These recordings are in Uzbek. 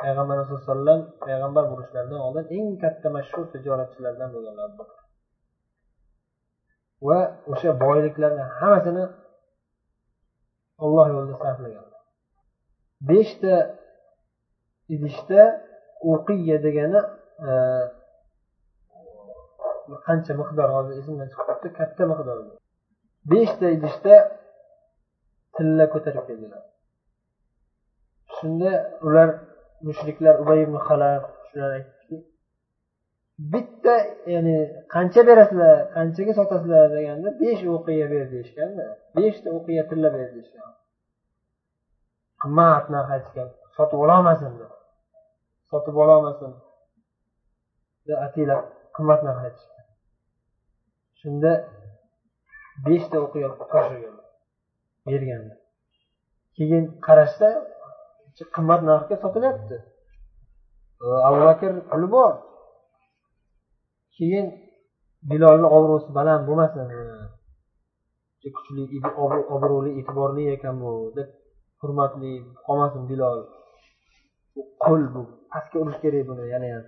payg'ambar alayhi vasallam payg'ambar bo'lishlaridan oldin eng katta mashhur tijoratchilardan bo'lganlar va o'sha boyliklarni hammasini olloh yo'lida sarflaganlar beshta idishda o'qiya degani e, qancha miqdor hozir esimdan chiqib ketdi katta miqdor. Beshta idishda tilla ko'tarib keldilar. Shunda ular mushriklar ubay ibn halaf shular aytdiki bitta ya'ni qancha berasizlar qanchaga sotasizlar deganda besh o'qiya ber deyishganda beshta o'qiya tilla ber deyishgan. Qimmat narx aytishgan sotib ololmasin deb sotib ololmasin ataylab qimmat narx aytishgan. Shunda beshta o'qiya topshirgan berganda keyin qarashsa qimmat narxga sotilyapti. Abu bakr puli bor. Keyin bilolni obro'si baland bo'lmasin. Kuchli obro'li e'tiborli ekan bu deb hurmatli qolmasin bilol. Qul bu pastga urish kerak buni yana ham.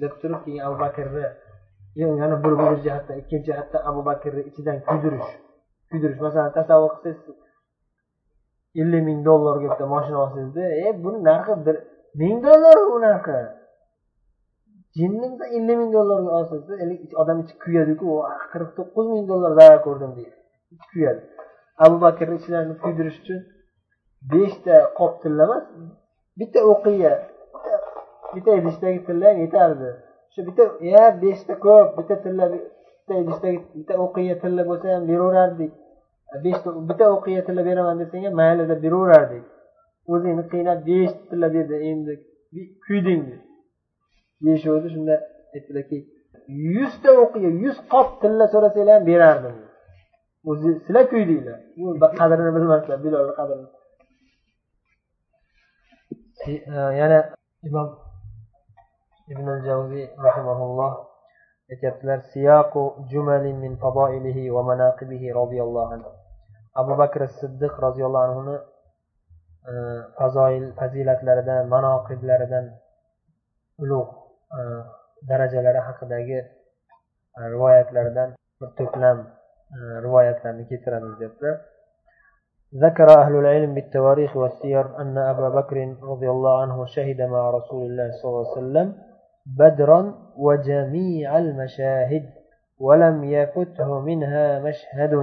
Deb turib keyin abu bakrni yana bir bir jihatdan ikkinchi jihatdan abu bakrni ichidan kuydirish. Kuydirish masalan tasavvur qilsangiz ellik ming dollarga bitta moshina olsangizda e buni narxi bir ming dollar u narxi. Jinni ellik ming dollarga olsangiz odam ichi kuyadiku qirq to'qqiz ming dollar zarar ko'rdim deydi. Ichi kuyadi. Abu bakrni ichlarini kuydirish uchun beshta qop tilla emas bitta o'qiya bitta idishdagi tilla ham yetardi. Shu bitta ya beshta ko'p bitta tilla bitta idishdagi bitta o'qiya tilla bo'lsa ham beraverardik. Beshta bitta o'qiya tilla beraman desang ham mayli deb beraverardik o'zingni qiynab besh tilla berdi endi kuyding deyishuvdi shunda aytdilarki yuzta o'qiya yuz qop tilla so'rasanglar ham berardim. O'zi sizlar kuydinglar. Qadrini bilmaslar bilolni qadrini. Yana imom ibn al javziy rahimaulloh aytyaptilar siyaqu jumalin min fadoilihi va manaqibihi roziyallohu anhu abu bakr siddiq roziyallohu anhuni e, fazoil fazilatlaridan manoqiblaridan ulug' e, darajalari haqidagi e, rivoyatlaridan bir to'plam rivoyatlarni keltiramiz deyaptilar ذكر أهل العلم بالتواريخ والسير أن أبا بكر رضي الله عنه شهد مع رسول الله صلى الله عليه وسلم بدرا وجميع المشاهد ولم يفته منها مشهد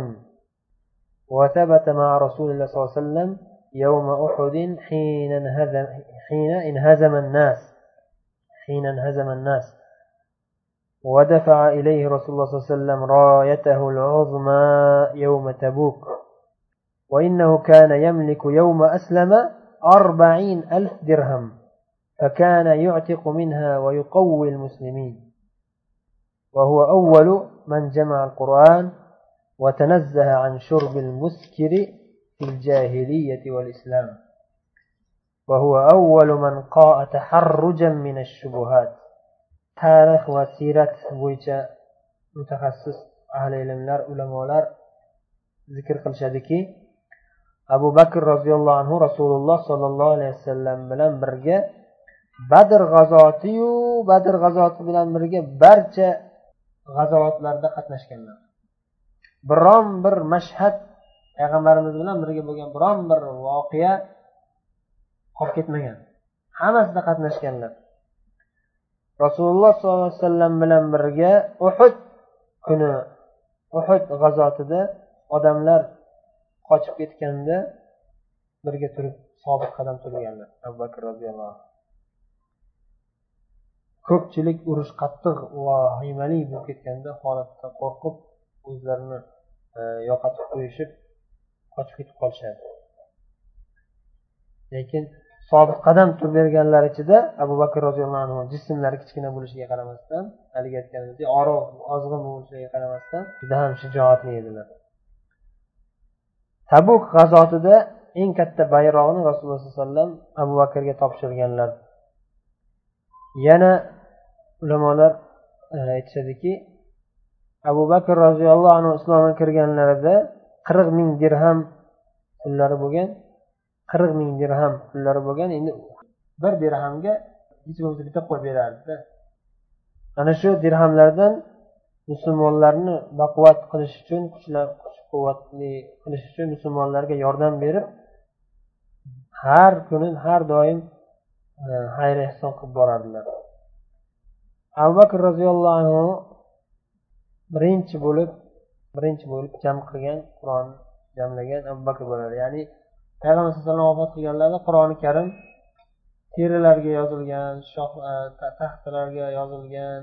وثبت مع رسول الله صلى الله عليه وسلم يوم أحد حين انهزم, حين انهزم الناس. حين انهزم الناس. ودفع إليه رسول الله صلى الله عليه وسلم رايته العظمى يوم تبوك. وإنه كان يملك يوم أسلم أربعين ألف درهم فكان يعتق منها ويقوي المسلمين. وهو أول من جمع القرآن وتنزه عن شرب المسكر في الجاهلية والإسلام. وهو أول من قاء تحرجا من الشبهات. تاريخ وسيرة بويجا متخصص أهل الإلمنار ولمولار ذكر قل شادكي أبو بكر رضي الله عنه رسول الله صلى الله عليه وسلم بلان برجة بدر غزاتي بدر غزاتي بلان برجة برجة غزوات لردقة نشكلنا biron bir mashhad payg'ambarimiz bilan birga bo'lgan biron bir voqea qolib ketmagan. Hammasida qatnashganlar. Rasululloh sollallohu alayhi vasallam bilan birga uhud kuni uhud g'azotida odamlar qochib ketganda birga turib sobit qadam turganlar. Abu bakr roziyallohu anhu. Ko'pchilik urush qattiq vahimali bo'lib ketganda holatda qo'rqib o'zlarini e, yo'qotib qo'yishib qochib ketib qolishadi. Lekin sobiq qadam turib berganlar ichida abu bakr roziyallohu anhu jismlari kichkina bo'lishiga qaramasdan haligi aytganimizdek oroq ozg'in bo'lishiga qaramasdan juda ham shijoatli edilar. Tabuk g'azotida eng katta bayrog'ni rasululloh sallallohu alayhi vasallam abu bakrga topshirganlar. Yana ulamolar e, aytishadiki abu bakr roziyallohu anhu islomga kirganlarida qirq ming dirham pullari bo'lgan qirq ming dirham pullari bo'lgan. Endi bir dirhamga hech bo'lmasa bitta qo'y berardida. Ana shu dirhamlardan musulmonlarni baquvvat qilish uchun kuchlab kuch quvvatli qilish uchun musulmonlarga yordam berib har kuni har doim e, xayr ehson qilib borardilar. Abu bakr roziyallohu anhu birinchi bo'lib birinchi bo'lib jam qilgan qur'onni jamlagan abu bakr bo'ladi. Ya'ni payg'ambar sallallohu alayhi vasallam vafot qilganlarida qur'oni karim terilarga yozilgan shoh e, taxtalarga yozilgan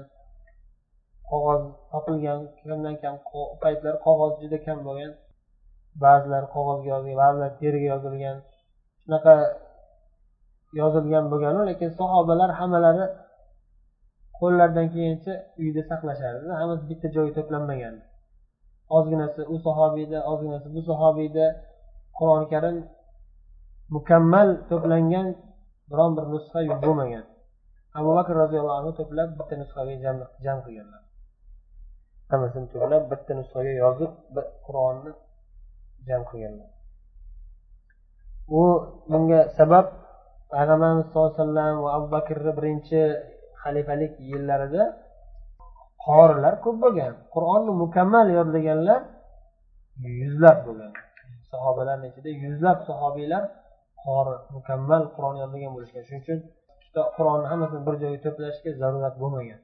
qog'oz topilgan kamdan kam paytlar qog'oz juda kam bo'lgan ba'zilar qog'ozga yozilgan ba'zilar teriga yozilgan. Shunaqa yozilgan bo'lganu lekin sahobalar hammalari qo'llaridan kelgancha uyda saqlashardi. Hammasi bitta joyga to'planmagan ozginasi u sahobiyda ozginasi bu sahobiyda qur'oni karim mukammal to'plangan biron bir nusxa bo'lmagan. Abu bakr roziyallohu anhu to'plab bitta nusxaga jam qilganlar. Hammasini to'plab bitta nusxaga yozib qur'onni jam qilganlar. U bunga sabab payg'ambarimiz sallallohu alayhi vasallam va abu bakrni birinchi xalifalik yillarida qorilar ko'p bo'lgan. Qur'onni mukammal yodlaganlar yuzlab bo'lgan. Sahobalarni ichida yuzlab sahobiylar qori mukammal qur'on yodlagan bo'lishgan. Shuning uchun qur'onni hammasini bir joyga to'plashga zarurat bo'lmagan.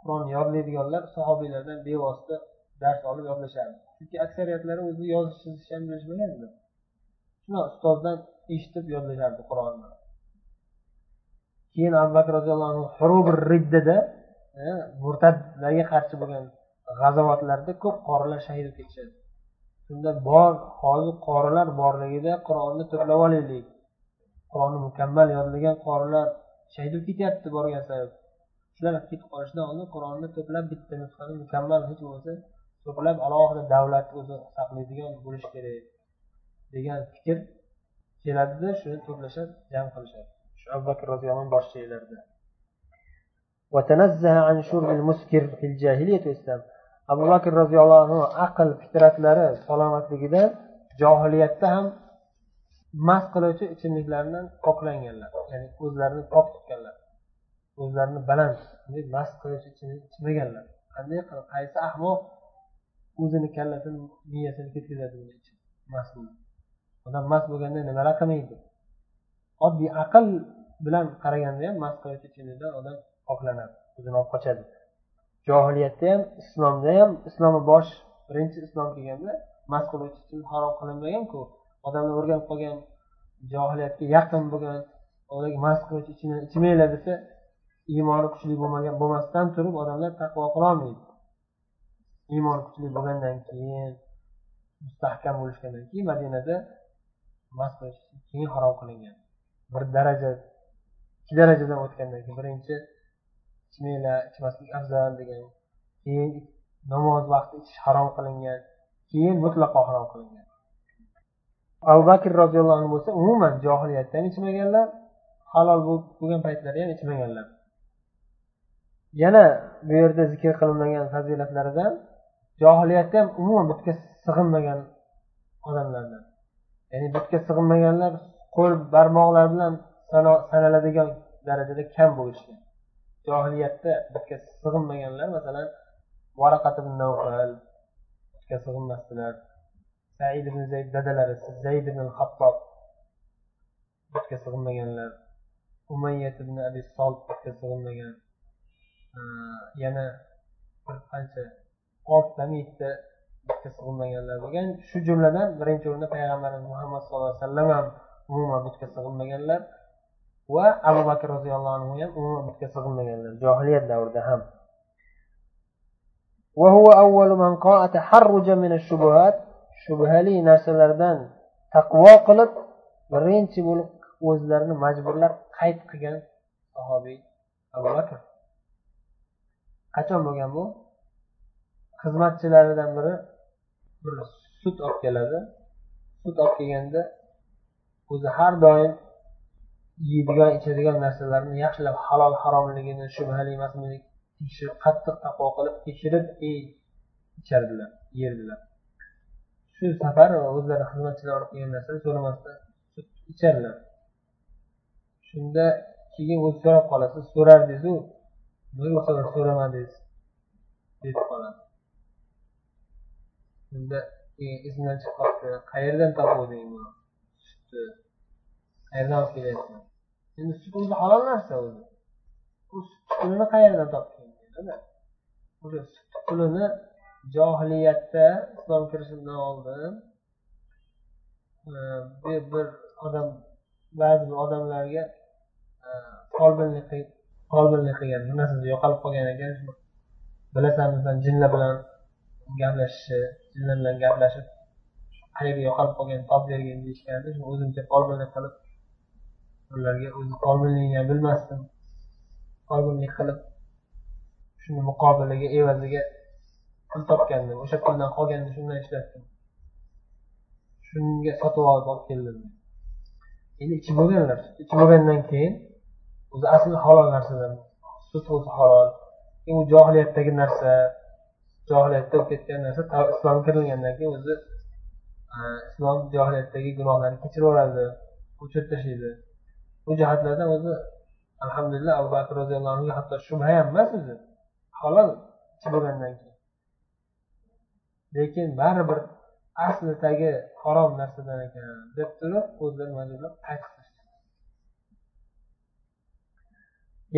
Qur'on yodlaydiganlar sahobiylardan bevosita dars olib yodlashardi. Chunki aksariyatlari o'zi yozish chizish ham bilishmagan shuni ustozdan eshitib yodlashardi qur'onni. Keyin abu bakr roziyallohu anhu hurubir riddada e, murtadlarga qarshi bo'lgan g'azovatlarda ko'p qorilar shahid bo'lib ketishadi. Shunda bor hozir qorilar borligida qur'onni to'plab olaylik. Qur'onni mukammal yodlagan qorilar shahid bo'lib ketyapti borgan sabab. Shular ketib qolishidan oldin qur'onni to'plab bitta nusxani mukammal hech bo'lmasa to'plab alohida davlat o'zi saqlaydigan bo'lishi kerak degan fikr keladida shuni to'plashadi jam qilishadi. Abu bakr roziyallohu anhu boshchilarida abu bakr roziyallohu anhu aql fitratlari salomatligidan johiliyatda ham mast qiluvchi ichimliklardan poklanganlar ya'ni o'zlarini pok tutganlar. O'zlarini baland mast qiluvchi ichimlik ichmaganlar. Qanday qilib? Qaysi ahmoq o'zini kallasini miyasini ketkazadi mast odam mast bo'lganda nimalar qilmaydi? Oddiy aql bilan qaraganda ham mast qilib ichimlikdan odam poklanadi o'zini olib qochadi. Johiliyatda ham islomda ham islomni bosh birinchi islom kelganda mast qiluvchi ichimlik harom qilinmaganku. Odamlar o'rganib qolgan johiliyatga yaqin bo'lgan mast qiluvchi ichimlik ichmanglar desa iymoni kuchli bo'lmagan bo'lmasdan turib odamlar taqvo qilolmaydi iymoni kuchli bo'lgandan keyin mustahkam bo'lishgandan keyin madinada mast qilish keyin harom qilingan. Bir daraja ikki darajadan o'tgandan keyin birinchi ichmanglar ichmaslik afzal degan keyin namoz vaqti ichish harom qilingan keyin mutlaqo harom qilingan. Abu bakr roziyallohu anhu bo'lsa umuman johiliyatda ham ichmaganlar halol bo'lgan paytlari ham ichmaganlar. Yana bu yerda zikr qilinmagan fazilatlaridan johiliyatda ham umuman butga sig'inmagan odamlardan. Ya'ni butga sig'inmaganlar qo'l barmoqlar bilan sanaladigan darajada kam bo'lishgan johiliyatda bitga sig'inmaganlar masalan varaqat ibn navfal bitga sig'inmasdilar. Said ibn zayd dadalari zayd ibn hattob bitga sig'inmaganlar. Umayyat ibn abi solt bitga sig'inmagan. Yana bir qancha oltitami yettita bitga sig'inmaganlar bo'lgan. Shu jumladan birinchi o'rinda payg'ambarimiz muhammad sallallohu alayhi vasallam ham umuman butga sig'inmaganlar. Va abu bakr roziyallohu anhu ham umuman bitga sig'inmaganlar. Johiliyat davrida ham. Shubhali narsalardan taqvo qilib birinchi bo'lib o'zlarini majburlab qayd qilgan sahobiy abu bakr. Qachon bo'lgan bu? Xizmatchilaridan biri bir sut olib keladi. Sut olib kelganda o'zi har doim yeydigan ichadigan narsalarni yaxshilab halol haromligini shubhali emasmini tekshirib qattiq taqvo qilib tekshirib ichardilar yerdilar. Shu safar o'zlari xizmatchilar olib kelgan narsani so'ramasdan ichardilar shunda keyin o'zi so'rab qolasiz so'rardingizu nega o'sha so'ramadingiz? deb qoladi. Shunda keyin esimdan chiqib qolibdi qayerdan topuvding sutni? Qayerdan olib kelyapsan endi sut o'zi halol narsa o'zi u sut pulini qayerdan topgan o'sha sut pulini johiliyatda islom kirishidan oldin bir odam ba'zi bir odamlarga folbinlik folbinlik qilgan bir narsasi yo'qolib qolgan ekan bilasanmi san jinlar bilan gaplashishi jinlar bilan gaplashib qayerga yo'qolib qolgan topib bergin deyishganda o'zimcha folbinlik qilib ularga o'zi qobilligini bilmasdim. Folbinlik qilib shuni muqobiliga evaziga pul topgandim o'sha puldan qolganini shundan ishlatdim. Shunga sotib olib olib keldim. Endi ichib bo'lganlar ichib bo'lgandan keyin o'zi asli halol narsadan sut o'zi halol. U johiliyatdagi narsa johiliyatda bo'lib ketgan narsa islomga kirilgandan keyin o'zi e, islom johiliyatdagi gunohlarni kechirib yuboradi o'chirib tashlaydi. Bu jihatlardan o'zi alhamdulillah abu bakr roziyallohu anhu hatto shubha ham emas o'zi. Halol bo'lgandan keyin. Lekin baribir asli tagi harom narsadan ekan deb turib o'zlari majburlab qaytib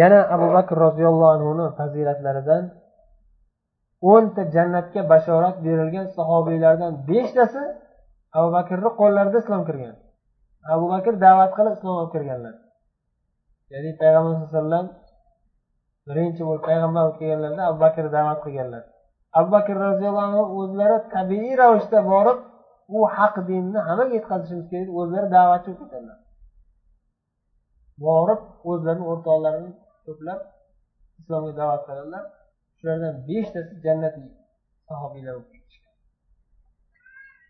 yana abu bakr roziyallohu anhuni fazilatlaridan o'nta jannatga bashorat berilgan sahobiylardan beshtasi abu bakrni qo'llarida islom kirgan. Abu bakr da'vat qilib islomga olib kirganlar ya'ni payg'ambar sallallohu alayhi vasallam birinchi bo'lib payg'ambar bo'lib kelganlarda abu bakr da'vat qilganlar. Abu bakr roziyallohu anhu o'zlari tabiiy ravishda borib u haq dinni hammaga yetkazishimiz kerak o'zlari da'vatchi bo'lib ketadilar borib o'zlarini o'rtoqlarini to'plab islomga da'vat qiladilar shulardan beshtasi jannatli sahobiylar bo'lib ketishgan.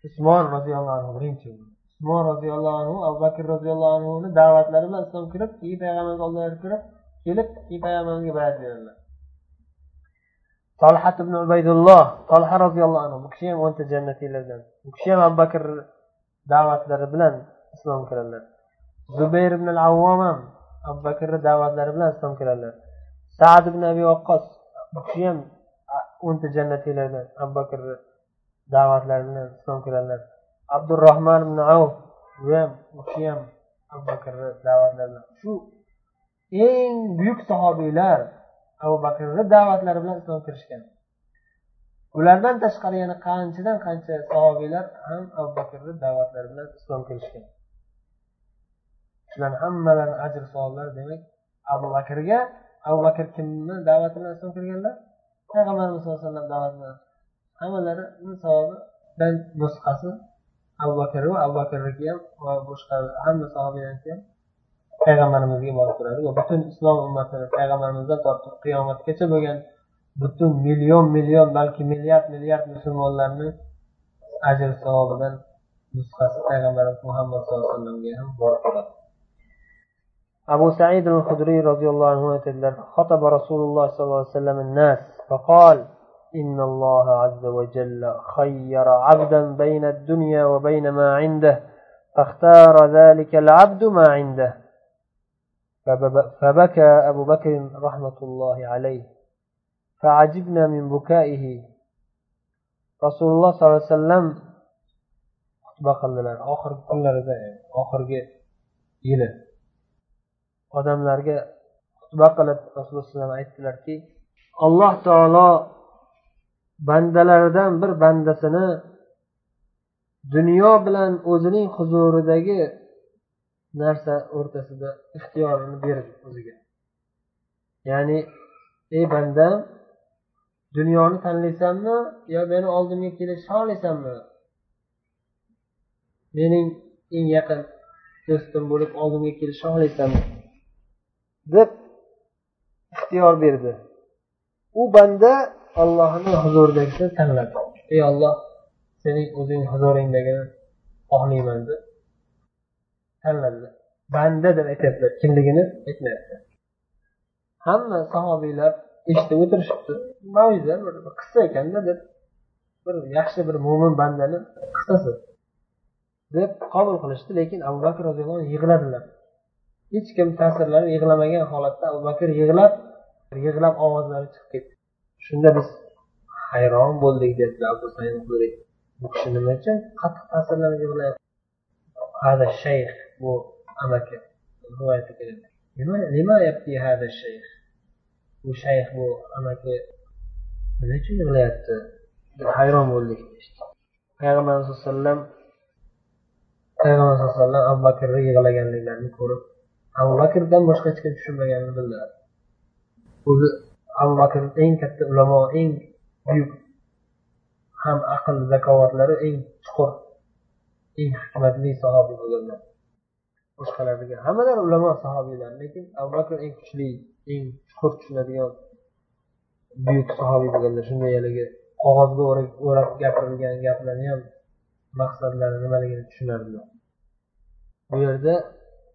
Usmon roziyallohu anhu birinchi usmon roziyallohu anhu abu bakr roziyallohu anhuni da'vatlari bilan islom kirib keyin payg'ambarimiz oldilariga kirib kelib keyin payg'ambarga bayat beradilar tolhat ibn ubaydulloh tolha roziyallohu anhu bu kishi ham o'nta jannatiylardan. Bu kishi ham abu bakr da'vatlari bilan islom kiradilar. Zubayr ibn al avvom ham abu bakrni da'vatlari bilan islom kiradilar. Sad ibn abi vaqqos bu kishi ham o'nta jannatiylardan abu bakrni da'vatlari bilan islom kiradilar. Abdurahmon ibn avf ham u kishi ham abu bakrni da'vatlari shu eng buyuk sahobiylar abu bakrni da'vatlari bilan islomga kirishgan. Ulardan tashqari yana qanchadan qancha sahobiylar ham abu bakrni da'vatlari bilan islomga kirishgan. Shularni hammalarini ajr savoblari demak abu bakrga abu bakr kimni da'vati bilan islomga kirganlar? Payg'ambarimiz sallallohu alayhi vasallam da'vati bilan. Hammalarini savobidan nusxasi abu bakr va abu bakrniki ham va boshqa hamma sahobiylarniki ham payg'ambarimizga borib turadi va butun islom ummatini payg'ambarimizdan tortib qiyomatgacha bo'lgan butun million million balki milliard milliard musulmonlarni ajr savobidan nusxasi payg'ambarimiz muhammad sallallohu alayhi vasallamga ham borib turadi أبو سعيد الخدري رضي الله عنه خطب رسول الله صلى الله عليه وسلم الناس فقال إن الله عز وجل خير عبدا بين الدنيا وبين ما عنده فاختار ذلك العبد ما عنده. فبكى أبو بكر رحمة الله عليه. فعجبنا من بكائه. رسول الله صلى الله عليه وسلم خطبة قلنا آخر كل رزايا آخر يله odamlarga xutba qilib rasululloh alayhi aytdilarki alloh taolo bandalaridan bir bandasini dunyo bilan o'zining huzuridagi narsa o'rtasida ixtiyorini berdi o'ziga. Ya'ni ey bandam dunyoni tanlaysanmi yo meni oldimga kelishni xohlaysanmi mening eng yaqin do'stim bo'lib oldimga kelishni xohlaysanmi deb ixtiyor berdi. U banda ollohni huzuridagisini tanladi ey olloh sening o'zing huzuringdagini xohlayman deb tanladi banda deb aytyaptilar. Kimligini aytmayapti. Hamma sahobiylar eshitib o'tirishibdi. Maviza bir qissa ekanda deb bir yaxshi bir mo'min bandani qissasi deb qabul qilishdi lekin abu bakr roziyallohu anhu yig'ladilar. Hech kim ta'sirlanib yig'lamagan holatda abu bakr yig'lab yig'lab ovozlari chiqib ketdi. Shunda biz hayron bo'ldik dedi abu bu kishi nima uchun? Qattiq ta'sirlanib yig'layapti. Hada shayx bu amaki. Rivoyatda keladi. Bu shayx bu amaki nima uchun yig'layapti? Hayron bo'ldik. Payg'ambar alayhi vasallam payg'ambar alayhi vasallam abu bakrni yig'laganliklarini ko'rib abu bakrdan boshqa hech kim tushunmaganini bildilar o'zi abu bakr eng katta ulamo eng buyuk ham aql zakovatlari eng chuqur eng hikmatli sahobiy bo'lganlar. Boshqalarga hammalar ulamo sahobiylar lekin abu bakr eng kuchli eng chuqur tushunadigan buyuk sahobiy bo'lganlar. Shunday haligi qog'ozga o'rab gapirilgan gaplarni ham maqsadlari nimaligini tushunardilar. Bu yerda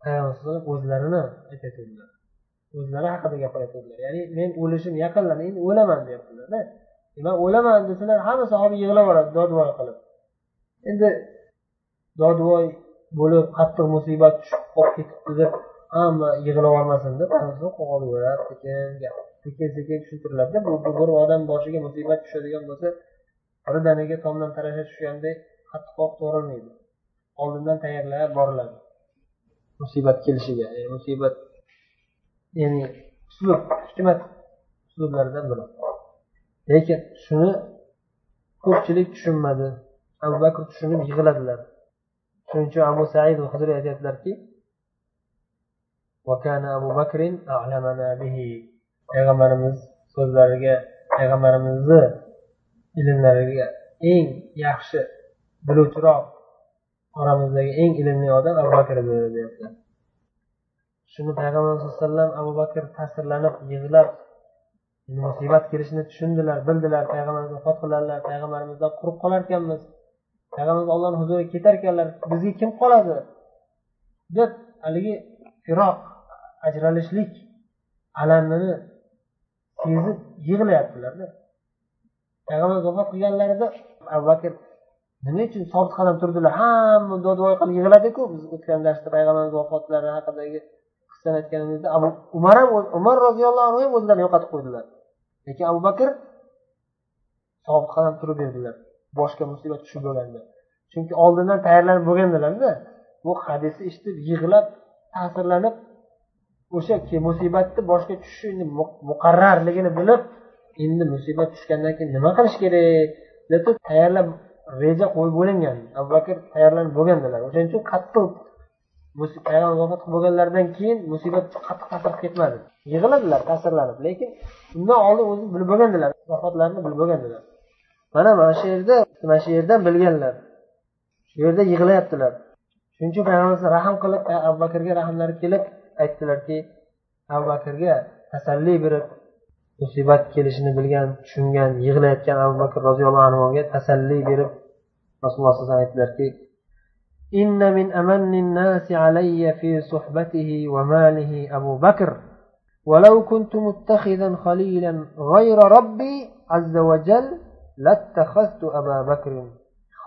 payg'ambar o'zlarini aytayotganlar. O'zlari haqida gapirayotganlar ya'ni men o'lishim yaqinlar endi o'laman deyaptilarda. Man o'laman desalar hamma sahoba yig'lab yuboradi dodvoy qilib. Endi dodvoy bo'lib qattiq musibat tushib qolib ketibdi deb hamma yig'lab yubormasin deb qo'g'iraveradi sekin sekin sekin tushuntiriladi bu bir odam boshiga musibat tushadigan bo'lsa birdaniga tomdan tarasha tushganday qattiqroq to'g'rilmaydi. Oldindan tayyorlab boriladi musibat kelishiga. Musibat ya'ni uslub hikmat uslublaridan biri. Lekin shuni ko'pchilik tushunmadi. Abu bakr tushunib yig'ladilar. Shuning uchun abu said hudriy aytyaptilarki abu bakrin payg'ambarimiz so'zlariga payg'ambarimizni ilmlariga eng yaxshi biluvchiroq oramizdagi eng ilmli odam abu bakr deyaptilar shuni payg'ambar sallallohu alayhi vasallam abu bakr ta'sirlanib yig'lab musibat kelishini tushundilar bildilar. Payg'ambarimiz vafot qiladilar payg'ambarimizdan quruq qolarkanmiz. Payg'ambarimiz ollohni huzuriga ketarkanlar bizga kim qoladi? Deb haligi firoq ajralishlik alamini sezib yig'layaptilarda. Payg'ambarimiz vafot qilganlarida abu bakr nima uchun sobit qadam turdilar? Hamma dodvoy qilib yig'ladiku biz o'tgan darsda payg'ambarimiz vafotlari haqidagi qissani aytganimizda abu umar ham umar roziyallohu anhu ham o'zlarini yo'qotib qo'ydilar. Lekin abu bakr sobit qadam turib berdilar. Boshga musibat tushib bo'lganda chunki oldindan tayyorlanib bo'lgandilarda bu hadisni eshitib yig'lab ta'sirlanib o'sha musibatni boshga tushishi endi muqarrarligini bilib endi musibat tushgandan keyin nima qilish kerak? Deb tayyorlab reja qo'yib bo'lingan abu bakr tayyorlanib bo'lgandilar o'shaning uchun qattiq payg'ambar vafot qilib bo'lganlaridan keyin musibat qattiq ta'sir qilib ketmadi. Yig'ladilar ta'sirlanib lekin undan oldin o'zi bilib bo'lgandilar vafotlarini bilib bo'lgandilar. Mana mana shu yerda mana shu yerdan bilganlar. Shu yerda yig'layaptilar shuning uchun payg'ambar rahm qilib abu bakrga rahmlari kelib aytdilarki abu bakrga tasalli berib musibat kelishini bilgan tushungan yig'layotgan abu bakr roziyallohu anhuga tasalli berib rasululloh sallallohu alayhi vasallam aytdilarki إن من أمن الناس علي في صحبته وماله أبو بكر. ولو كنت متخذا خليلا غير ربي عز وجل لاتخذت أبا بكر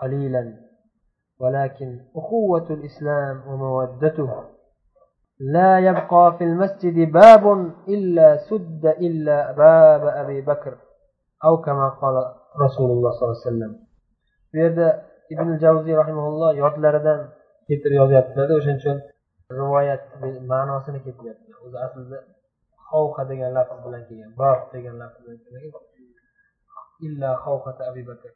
خليلا. ولكن أخوة الإسلام ومودته. لا يبقى في المسجد باب إلا سد إلا باب أبي بكر أو كما قال رسول الله صلى الله عليه وسلم. Ibn javziy rahimaulloh yodlaridan keltirib yozyaptilarda o'shaning uchun rivoyat ma'nosini keltiryaptilar o'zi aslida xovha degan lafz bilan kelgan bob degan lafz bilan kelgan. Illa xovhata abi bakr.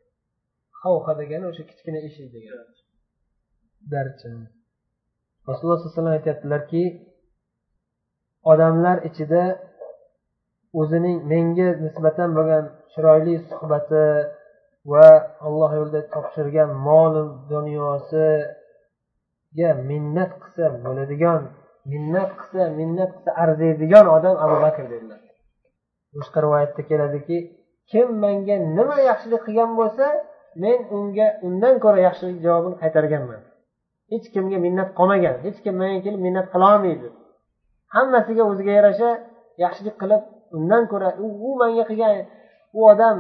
Degani o'sha kichkina eshik degani darcha rasululloh sallallohu alayhi vasallam aytyaptilarki odamlar ichida o'zining menga nisbatan bo'lgan chiroyli suhbati va alloh yo'lida topshirgan mol dunyosiga minnat qilsa bo'ladigan minnat qilsa minnat qilsa arziydigan odam abu bakr dedilar. Boshqa rivoyatda keladiki kim menga nima yaxshilik qilgan bo'lsa men unga undan ko'ra yaxshilik javobini qaytarganman. Hech kimga minnat qolmagan hech kim menga kelib minnat qilolmaydi hammasiga o'ziga yarasha yaxshilik qilib undan ko'ra u menga qilgan u odam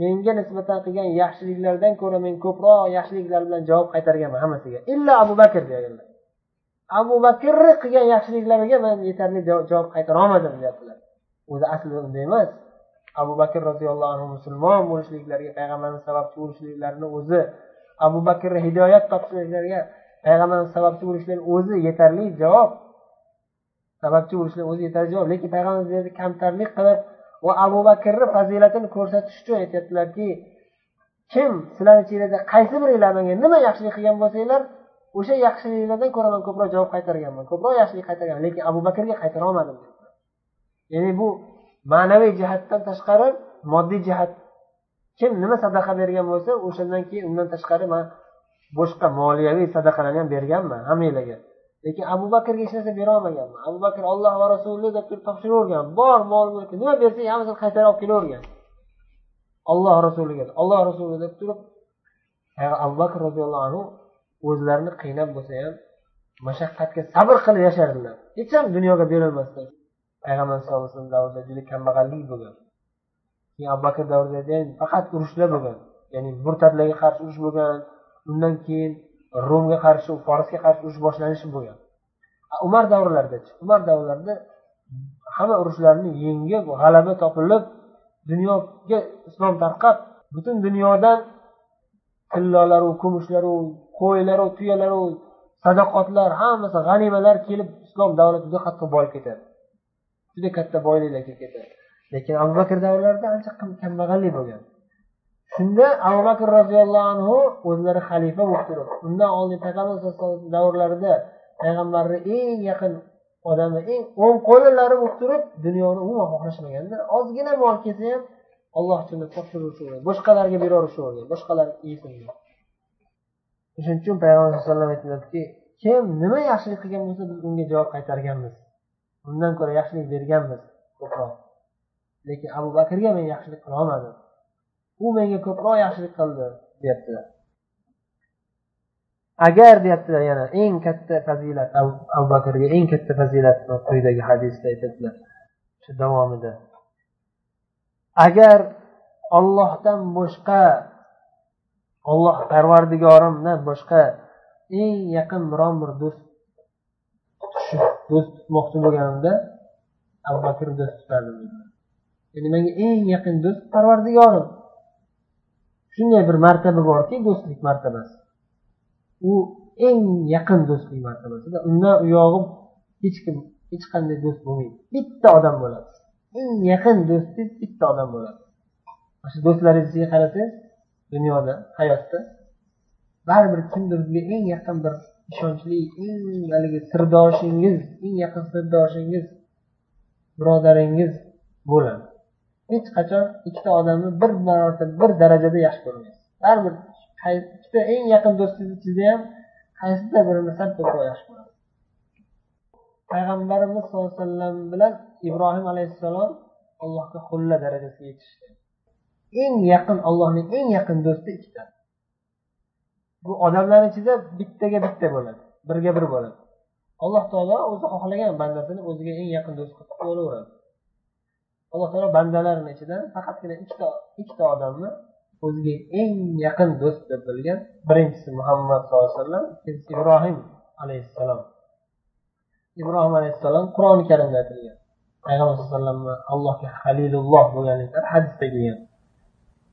menga nisbatan qilgan yaxshiliklardan ko'ra men ko'proq yaxshiliklar bilan javob qaytarganman hammasiga. Illo abu bakr deganlar abu bakrni qilgan yaxshiliklariga man yetarli javob qaytara olmadim deyaptilar. O'zi aslida unday emas. Abu bakr roziyallohu anhu musulmon bo'lishliklariga payg'ambarimiz sababchi bo'lishliklarini o'zi abu bakrni hidoyat topishliklariga payg'ambarimiz sababchi bo'lishlari o'zi yetarli javob sababchi bo'lishlar o'zi yetarli javob. Lekin payg'ambarimiz kamtarlik qilib va abu bakrni fazilatini ko'rsatish uchun aytyaptilarki kim sizlarni ichinglarda qaysi biringlar menga nima yaxshilik qilgan bo'lsanglar o'sha yaxshiliklardan ko'ra man ko'proq javob qaytarganman ko'proq yaxshilik qaytarganman lekin abu bakrga qaytara olmadim. Ya'ni bu ma'naviy jihatdan tashqari moddiy jihat. Kim nima sadaqa bergan bo'lsa o'shandan keyin undan tashqari man boshqa moliyaviy sadaqalarni ham berganman hammanglarga lekin abu bakrga hech narsa berolmaganman. Abu bakr olloh va rasuli deb turib topshiravergan bor mol mulki nima bersa hammasini qaytarib olib kelavergan. Olloh rasuliga olloh rasuli deb turib abu bakr roziyallohu anhu o'zlarini qiynab bo'lsa ham mashaqqatga sabr qilib yashardilar. Hech ham dunyoga berilmasdan. Payg'ambar sallallohu alayhi vasallam davrida juda kambag'allik bo'lgan. Keyin abu bakr davrida faqat urushlar bo'lgan. Ya'ni murtadlarga qarshi urush bo'lgan. Undan keyin rumga qarshi forsga qarshi urush boshlanishi bo'lgan umar davrlaridachi umar davrlarida hamma urushlarni yengib g'alaba topilib dunyoga islom tarqab butun dunyodan tillolaru kumushlaru qo'ylaru tuyalaru sadoqatlar hammasi g'animalar kelib islom davlati juda qattiq boyib ketadi. Juda katta boyliklar kelib ketadi. Lekin abu bakr davrlarida ancha kambag'allik bo'lgan. Shunda abu bakr roziyallohu anhu o'zlari xalifa bo'lib turib undan oldin payg'ambar davrlarida payg'ambarni eng yaqin odami eng o'ng qo'llilari bo'lib turib dunyoni umuman xohlashmaganda ozgina mol kelsa ham alloh uchun deb topshiraverishgan boshqalarga beraverishavergan boshqalar yesin shuning uchun payg'ambar sallallohu alayhi vasallam kim nima yaxshilik qilgan bo'lsa biz unga javob qaytarganmiz. Undan ko'ra yaxshilik berganmiz ko'proq. Lekin abu bakrga men yaxshilik qilolmadim. U menga ko'proq yaxshilik qildi deyapti. Agar deyaptilar yana eng katta fazilat abu bakrga eng katta fazilatni quyidagi hadisda aytadilar shu davomida. Agar ollohdan boshqa olloh parvardigorimdan boshqa eng yaqin biron bir do'st do'st tutmoqchi bo'lganimda abu bakr do'st tutardim ya'ni menga eng yaqin do'st parvardigorim. Shunday bir martaba borki do'stlik martabasi. U eng yaqin do'stlik martabasida undan u hech kim hech qanday do'st bo'lmaydi. Bitta odam bo'ladi. Eng yaqin do'stingiz bitta odam bo'ladi. Mana shu do'stlaringizga qarasangiz dunyoda hayotda baribir kimdir sizga eng yaqin bir ishonchli eng haligi sirdoshingiz eng yaqin sirdoshingiz birodaringiz bo'ladi. Hech qachon ikkita odamni bir marotaba bir darajada yaxshi ko'rmaysiz. Baribir ikkita eng yaqin do'stingiz ichida ham qaysidir birini sal ko'proq yaxshi ko'rasiz. Payg'ambarimiz sallallohu alayhi vasallam bilan ibrohim alayhissalom allohga xulla darajasiga yetishgan eng yaqin allohning eng yaqin do'sti ikkita. Bu odamlarni ichida bittaga bitta bo'ladi birga bir bo'ladi. Alloh taolo o'zi xohlagan bandasini o'ziga eng yaqin do'st qilib qo'yaveradi. Alloh taolo bandalarini ichida faqatgina ikkita ikkita odamni o'ziga eng yaqin do'st deb bilgan birinchisi muhammad sallallohu alayhi vasallam ikkinchisi ibrohim alayhissalom. Ibrohim alayhissalom qur'oni karimda aytilgan. Payg'ambar sallallohu alayhi vasallamni allohga halilulloh bo'lganliklari hadisda kelgan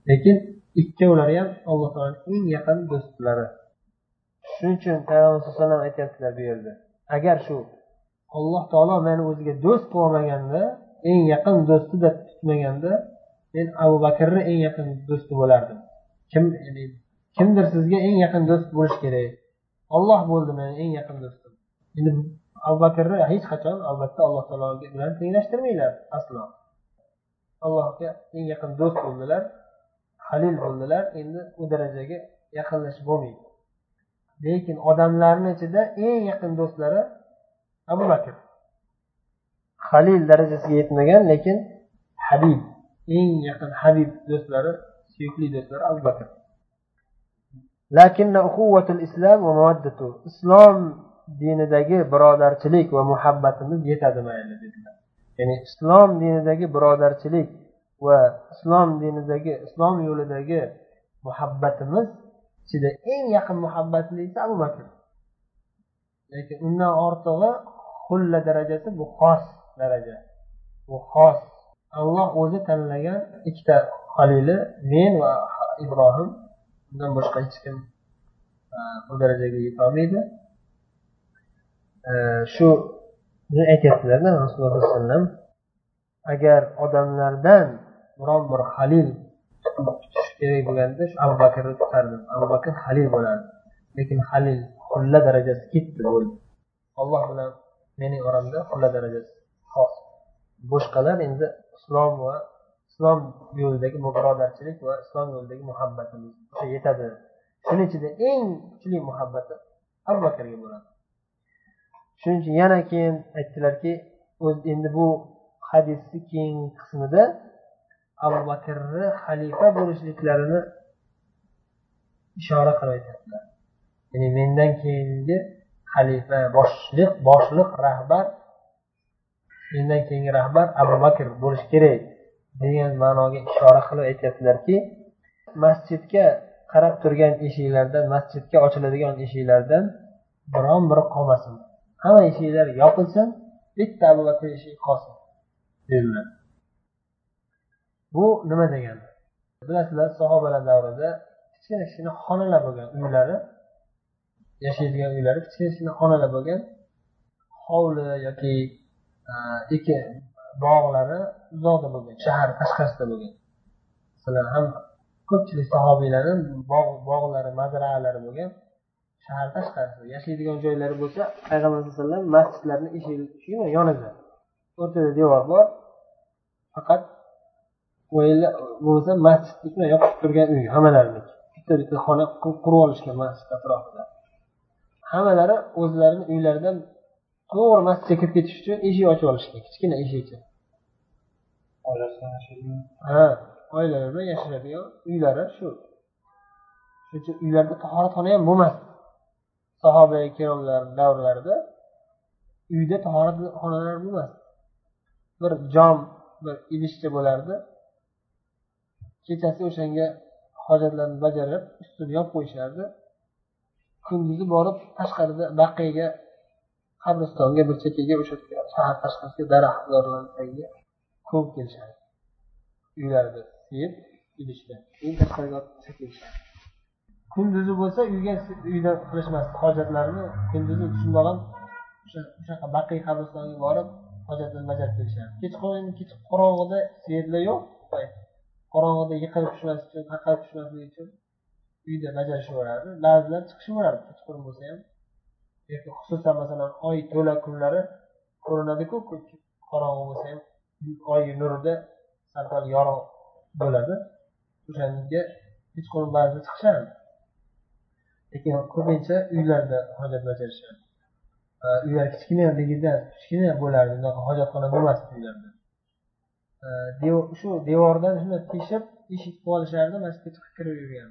lekin ikkovlari ham alloh taoloni eng yaqin do'stlari. Shuning uchun payg'ambar sallallohu alayhi vasallam aytyaptilar bu yerda agar shu alloh taolo meni o'ziga do'st qilib olmaganda eng yaqin do'sti deb tutmaganda men abu bakrni eng yaqin do'sti bo'lardim. Kim kimdir sizga eng yaqin do'st bo'lishi kerak? Olloh bo'ldi meni eng yaqin do'stim. Endi abu bakrni hech qachon albatta alloh taolo bilan tenglashtirmanglar aslo. Allohga eng yaqin do'st bo'ldilar halil bo'ldilar endi u darajaga yaqinlashib bo'lmaydi. Lekin odamlarni ichida eng yaqin do'stlari abu bakr. Halil darajasiga yetmagan lekin habib eng yaqin habib do'stlari suyukli do'stlari abu bakr islom dinidagi birodarchilik va muhabbatimiz yetadi mayli dedilar. Ya'ni islom dinidagi birodarchilik va islom dinidagi islom yo'lidagi muhabbatimiz ichida eng yaqin muhabbatlisi abu bakr lekin undan ortig'i xulla darajasi bu xos daraja. Bu xos. Alloh o'zi tanlagan ikkita halili men va ibrohim. Undan boshqa hech kim e, bu darajaga yetolmaydi. E, shu aytyaptilarda rasululloh sollallohu alayhi vasallam agar odamlardan biron bir halil tutish kerak bo'lganda shu abu bakrni tutardim. Abu bakr halil bo'lardi. Lekin halil xulla darajasi ketdi bo'ldi. Olloh bilan mening oramda xulla darajasi xos boshqalar endi islom va islom yo'lidagi birodarchilik va islom yo'lidagi muhabbatimiz o'sha yetadi. Shuni ichida eng kuchli muhabbati abu bakrga bo'ladi. Shuning uchun yana keyin aytdilarki o'z endi bu hadisni keyingi qismida abu bakrni xalifa bo'lishliklarini ishora qilib aytyaptilar. Ya'ni mendan keyingi xalifa boshliq boshliq rahbar mendan keyingi rahbar abu bakr bo'lishi kerak degan ma'noga ishora qilib aytyaptilarki masjidga qarab turgan eshiklardan masjidga ochiladigan eshiklardan biron biri qolmasin. Hamma eshiklar yopilsin bitta abu bakr eshigi qolsin dedilar. Bu nima degani? Bilasizlar sahobalar davrida kichkina kichkina xonalar bo'lgan uylari yashaydigan uylari kichkina kichkina xonalar bo'lgan hovli yoki ekin bog'lari uzoqda bo'lgan shahar tashqarisida bo'lgan. Masalan ham ko'pchilik sahobiylarni bog'lari mazralari bo'lgan shahar tashqarisida yashaydigan joylari bo'lsa payg'ambar sallallohu alayhi vasallam masjidlarni eshigi yonida o'rtada devor bor. Faqat bo'lsa masjidni yopib turgan uy hammalariniki bitta bitta xona qurib olishgan masjid atrofida. Hammalari o'zlarini uylaridan to'g'ri masjidga kirib ketish uchun eshik ochib olishgan kichkina eshikcha ha oilalar bilan yashashadigan uylari shu. Shuning uchun uylarda tahoratxona ham bo'lmasdi. Sahoba ikromlar davrlarida uyda tahoratxonalar bo'lmasdi. Bir jom bir idishcha bo'lardi. Kechasi o'shanga hojatlarni bajarib ustini yopib qo'yishardi. Kunduzi borib tashqarida baqiyaga qabristonga bir chekkaga o'sha shahar tashqarisiga daraxtlarni tagiga ko'mib kelishadi. Uylarida siyib idishda keyin tashqariga kelishadi. Kunduzi bo'lsa uyga uyda qilishmasdi hojatlarini kunduzi shundoq ham o'shaqa baqiy qabristonga borib hojatlarni bajarib kelishadi. Kechqurun qorong'ida svetlar yo'q qorong'ida yiqilib tushmaslik uchun taqalib tushmaslik uchun uyda bajarishaveradi ba'zilar chiqishaveradi kechqurun bo'lsa ham. Yoki xususan masalan oy to'la kunlari ko'rinadiku qorong'i bo'lsa ham oy nurida sal pal yorug' bo'ladi. O'shanga kechqurun ba'zida chiqishadi. Lekin ko'pincha uylarda hojat bajarishadi. Uylar kichkinaligida kichkina bo'lardi unaqa hojatxona bo'lmasdi uylarda. Shu devordan shunday teshib eshik qilib olishardi masjidga chiqib kirib yurgan.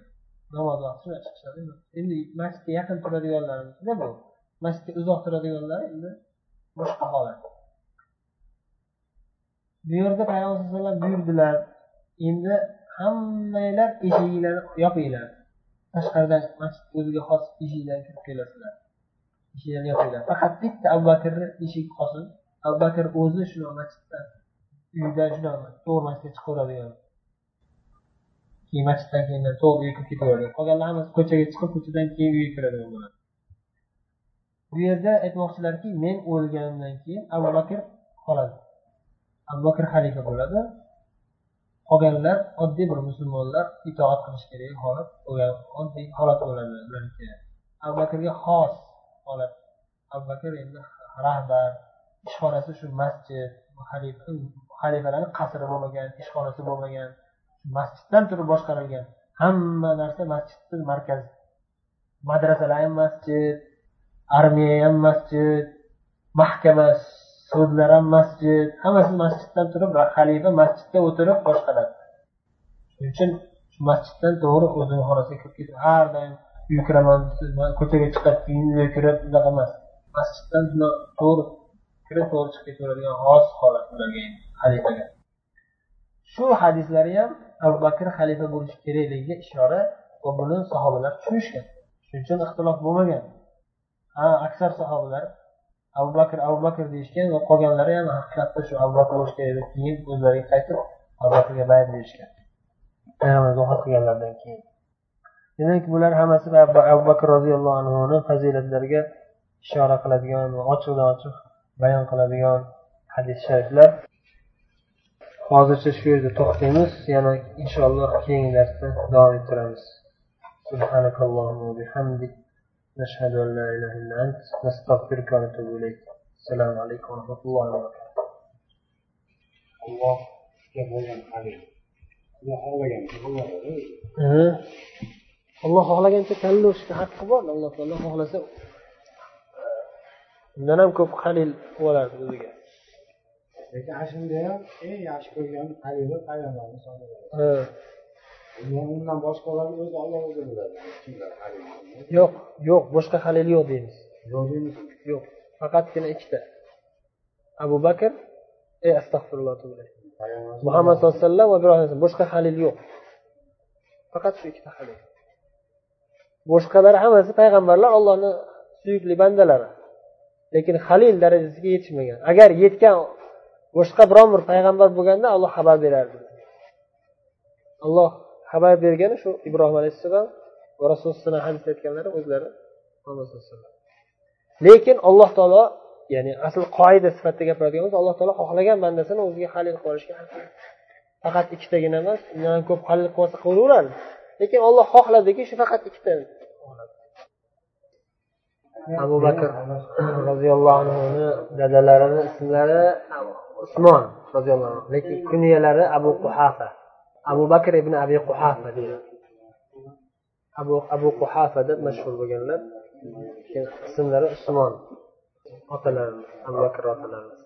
Namoz vaqti shunday chiqishadi. Endi masjidga yaqin turadiganlarnikida bu. Masjidga uzoq turadiganlar endi boshqa holat. Bu yerda payg'ambar alayhi vasallam buyurdilar endi hammanglar eshiginglarni yopinglar. Tashqaridan masjid o'ziga xos eshikdan kirib kelasizlar. Eshiklarni yopinglar. Faqat bitta abu bakrni eshigi qolsin. Abu bakr o'zi shunaqa masjiddan uydan shunaqa to'g'ri masjidga chiqaveradigan. Keyin masjiddan keyin to'g'ri uyga kirib ketaveradigan. Qolganlar hammasi ko'chaga chiqib ko'chadan keyin uyga kiradigan bo'ladi. Bu yerda aytmoqchilarki men o'lganimdan keyin abu bakr qoladi. Abu bakr xalifa bo'ladi. Qolganlar oddiy bir musulmonlar itoat qilish kerak holat bo'lgan oddiy holat bo'ladi ularniki abu bakrga xos holat. Abu bakr endi rahbar ishxonasi shu masjid xalifalarni qasri bo'lmagan ishxonasi bo'lmagan masjiddan turib boshqarilgan. Hamma narsa masjidni markazi madrasalar ham masjid armiya ham masjid mahkama sudlar ham masjid. Hammasi masjiddan turib xalifa masjidda o'tirib boshqaradi shuning uchun masjiddan to'g'ri o'zini xonasiga kirib ketib har doim uyga ko'chaga chiqib keyin unaqa emas. Masjiddan to'g'ri kirib to'g'ri chiqib ketaveradigan xos holat ularga xalifaga. Shu hadislari ham abu bakr xalifa bo'lishi kerakligiga ishora va buni sahobalar tushunishgan. Shuning uchun ixtilof bo'lmagan. ha aksar sahobalar abu bakr abu bakr deyishgan va qolganlari ham haqiqatda shu abu bakr bo'lishi kerak deb keyin o'zlariga qaytib abu bakrga bayat berishgan payg'ambar vafot qilganlaridan keyin demak bular hammasi abu bakr roziyallohu anhuni fazilatlariga ishora qiladigan va ochiqdan ochiq bayon qiladigan hadis shariflar hozircha shu yerda to'xtaymiz yana inshaalloh keyingi darsda davom ettiramiz سبحانك اللهم وبحمدك نشهد أن لا إله إلا أنت نستغفرك ونتوب إليك. السلام عليكم ورحمة الله وبركاته. الله يغوين عليك الله خلاك أنت كلوش كحق قبال الله تعالى الله خلاص إن أنا مكوب خليل ولا بدو الله. لك عشان ده إيه عشان الله يوم خليل وقال الله صلى الله عليه وسلم. آه. Undan boshqalarni o'zi olloh o'zi biladi yo'q yo'q boshqa halil yo'q deymiz. Yo'q deymiz. Yo'q faqatgina ikkita. Abu bakr ey astag'firulloh muhammad sallallohu alayhi vasallam va ibrohim boshqa halil yo'q. Faqat shu ikkita halil. Boshqalari hammasi payg'ambarlar allohni suyukli bandalari. Lekin halil darajasiga yetishmagan. Agar yetgan boshqa biron bir payg'ambar bo'lganda alloh xabar berardi. Alloh xabar bergani shu ibrohim alayhissalom va rasululloh hadisda aytganlari o'zlari lekin alloh taolo ya'ni asl qoida sifatida gapiradigan bo'lsa alloh taolo xohlagan bandasini o'ziga halil qilib olishga faqat ikkitagina emas undan ham ko'p halil qilib olsa qilaveradi lekin olloh xohladiki shu faqat ikkita abu bakr roziyallohu anhuni dadalarini ismlari usmon roziyallohu anhu. Lekin kunyalari abu quhafa abu bakr ibn abi quhafa deydi. Abu abu quhafa deb mashhur bo'lganlar ismlari usmon. Otalari abu bakr otalari